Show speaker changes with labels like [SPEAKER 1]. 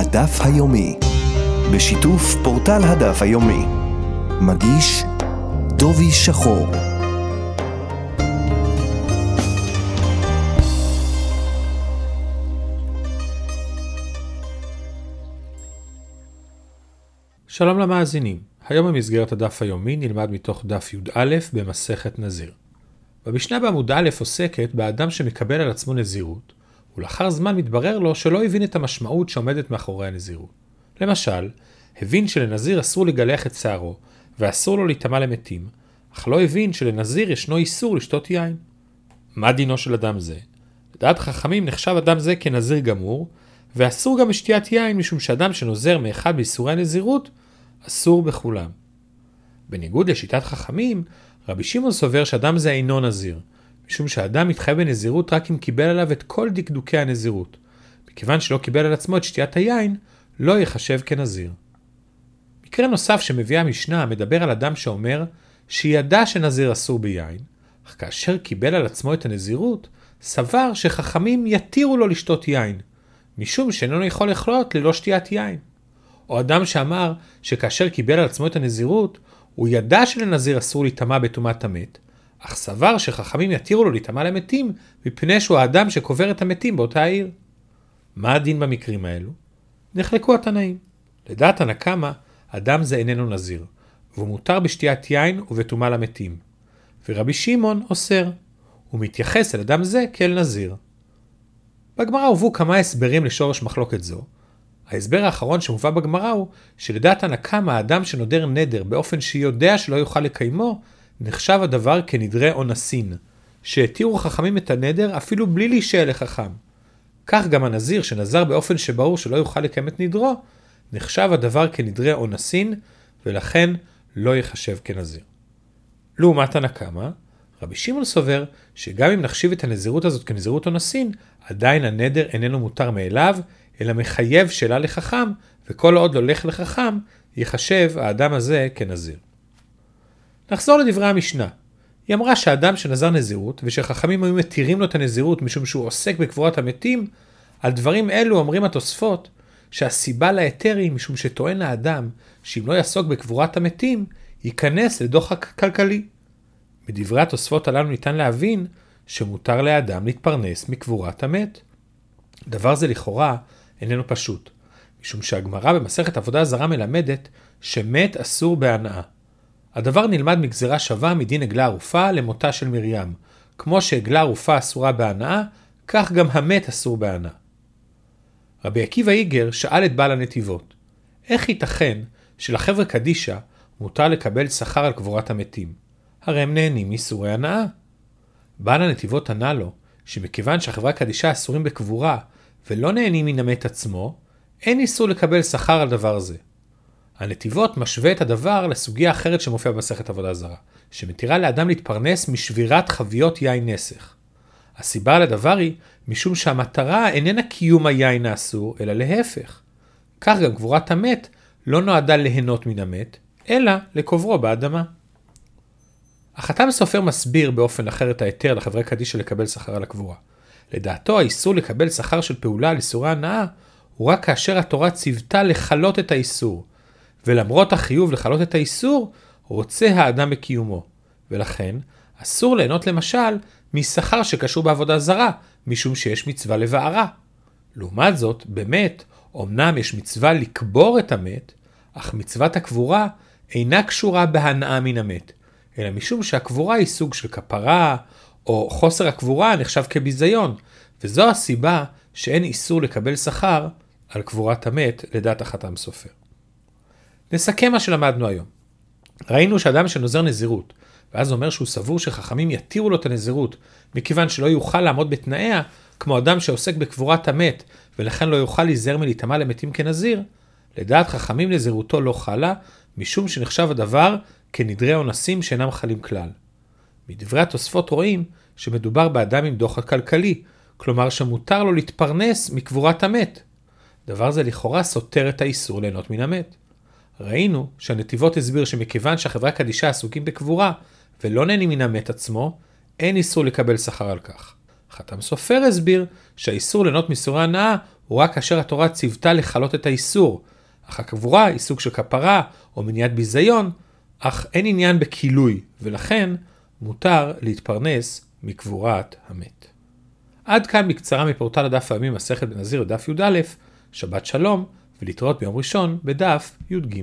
[SPEAKER 1] הדף היומי, בשיתוף פורטל הדף היומי. מגיש דובי שחור.
[SPEAKER 2] שלום למאזינים, היום במסגרת הדף היומי נלמד מתוך דף י"א במסכת נזיר. במשנה בעמוד א' עוסקת באדם שמקבל על עצמו נזירות, ולאחר זמן מתברר לו שלא הבין את המשמעות שעומדת מאחורי הנזירות. למשל, הבין שלנזיר אסור לגלח את שערו, ואסור לו להיטמע למתים, אך לא הבין שלנזיר ישנו איסור לשתות יין. מה דינו של אדם זה? לדעת חכמים נחשב אדם זה כנזיר גמור, ואסור גם בשתיית יין משום שאדם שנוזר מאחד באיסורי הנזירות, אסור בכולם. בניגוד לשיטת חכמים, רבי שמעון סובר שאדם זה אינו נזיר, משום שאדם מתחייב בנזירות רק אם קיבל עליו את כל דקדוקי הנזירות. מכיוון שלא קיבל על עצמו את שתיית היין, לא ייחשב כנזיר. מקרה נוסף שמביאה המשנה מדבר על אדם שאומר שידע שנזיר אסור ביין, אך כאשר קיבל על עצמו את הנזירות, סבר שחכמים יתירו לו לשתות יין, משום שאיננו יכול לחלות ללא שתיית יין. או אדם שאמר שכאשר קיבל על עצמו את הנזירות, הוא ידע שלנזיר אסור להיטמע בטומאת המת, אך סבר שחכמים יתירו לו להיטמע למתים, מפני שהוא האדם שקובר את המתים באותה העיר. מה הדין במקרים האלו? נחלקו התנאים. לדעת הנקמה, אדם זה איננו נזיר, והוא מותר בשתיית יין ובטומאה למתים. ורבי שמעון אוסר, הוא מתייחס אל אדם זה כאל נזיר. בגמרא הובאו כמה הסברים לשורש מחלוקת זו. ההסבר האחרון שמובא בגמרא הוא שלדעת הנקמה האדם שנודר נדר באופן שיודע שלא יוכל לקיימו, נחשב הדבר כנדרי אונסין, שהתירו חכמים את הנדר אפילו בלי להישאל לחכם. כך גם הנזיר שנזר באופן שברור שלא יוכל לקיים את נדרו, נחשב הדבר כנדרי אונסין, ולכן לא ייחשב כנזיר. לעומת הנקמה, רבי שמעון סובר שגם אם נחשיב את הנזירות הזאת כנזירות אונסין, עדיין הנדר איננו מותר מאליו, אלא מחייב שאלה לחכם, וכל עוד לא לך לחכם, ייחשב האדם הזה כנזיר. נחזור לדברי המשנה. היא אמרה שאדם שנזר נזירות, ושחכמים היו מתירים לו את הנזירות משום שהוא עוסק בקבורת המתים, על דברים אלו אומרים התוספות, שהסיבה להיתר היא משום שטוען האדם שאם לא יעסוק בקבורת המתים, ייכנס לדוחק כלכלי. מדברי התוספות הללו ניתן להבין שמותר לאדם להתפרנס מקבורת המת. דבר זה לכאורה איננו פשוט, משום שהגמרא במסכת עבודה זרה מלמדת שמת אסור בהנאה. הדבר נלמד מגזירה שווה מדין עגלה ערופה למותה של מרים. כמו שעגלה ערופה אסורה בהנאה, כך גם המת אסור בהנאה. רבי עקיבא איגר שאל את בעל הנתיבות, איך ייתכן שלחבר'ה קדישא מותר לקבל שכר על קבורת המתים? הרי הם נהנים מאיסורי הנאה. בעל הנתיבות ענה לו, שמכיוון שהחברה קדישא אסורים בקבורה ולא נהנים מן המת עצמו, אין איסור לקבל שכר על דבר זה. הנתיבות משווה את הדבר לסוגיה אחרת שמופיעה במסכת עבודה זרה, שמתירה לאדם להתפרנס משבירת חביות יין נסך. הסיבה לדבר היא משום שהמטרה איננה קיום היין האסור, אלא להפך. כך גם קבורת המת לא נועדה ליהנות מן המת, אלא לקוברו באדמה. החתם סופר מסביר באופן אחר את ההיתר לחברי קדישא לקבל שכר על הקבורה. לדעתו האיסור לקבל שכר של פעולה על איסורי הנאה הוא רק כאשר התורה ציוותה לכלות את האיסור, ולמרות החיוב לכלות את האיסור, רוצה האדם בקיומו, ולכן אסור ליהנות למשל משכר שקשור בעבודה זרה, משום שיש מצווה לבערה. לעומת זאת, באמת, אמנם יש מצווה לקבור את המת, אך מצוות הקבורה אינה קשורה בהנאה מן המת, אלא משום שהקבורה היא סוג של כפרה, או חוסר הקבורה נחשב כביזיון, וזו הסיבה שאין איסור לקבל שכר על קבורת המת לדעת החתם סופר. נסכם מה שלמדנו היום. ראינו שאדם שנוזר נזירות, ואז אומר שהוא סבור שחכמים יתירו לו את הנזירות, מכיוון שלא יוכל לעמוד בתנאיה, כמו אדם שעוסק בקבורת המת, ולכן לא יוכל להיזהר מלהיטמע למתים כנזיר, לדעת חכמים נזירותו לא חלה, משום שנחשב הדבר כנדרי אונסים שאינם חלים כלל. מדברי התוספות רואים שמדובר באדם עם דוחק כלכלי, כלומר שמותר לו להתפרנס מקבורת המת. דבר זה לכאורה סותר את האיסור ליהנות מן המת. ראינו שהנתיבות הסביר שמכיוון שהחברה קדישה עסוקים בקבורה ולא נהנים מן המת עצמו, אין איסור לקבל שכר על כך. חתם סופר הסביר שהאיסור ליהנות מסורי הנאה הוא רק כאשר התורה ציוותה לכלות את האיסור, אך הקבורה היא סוג של כפרה או מניעת ביזיון, אך אין עניין בכילוי, ולכן מותר להתפרנס מקבורת המת. עד כאן בקצרה מפורטל הדף היומי מסכת בנזיר דף י"א, שבת שלום, ולהתראות ביום ראשון בדף י"ג.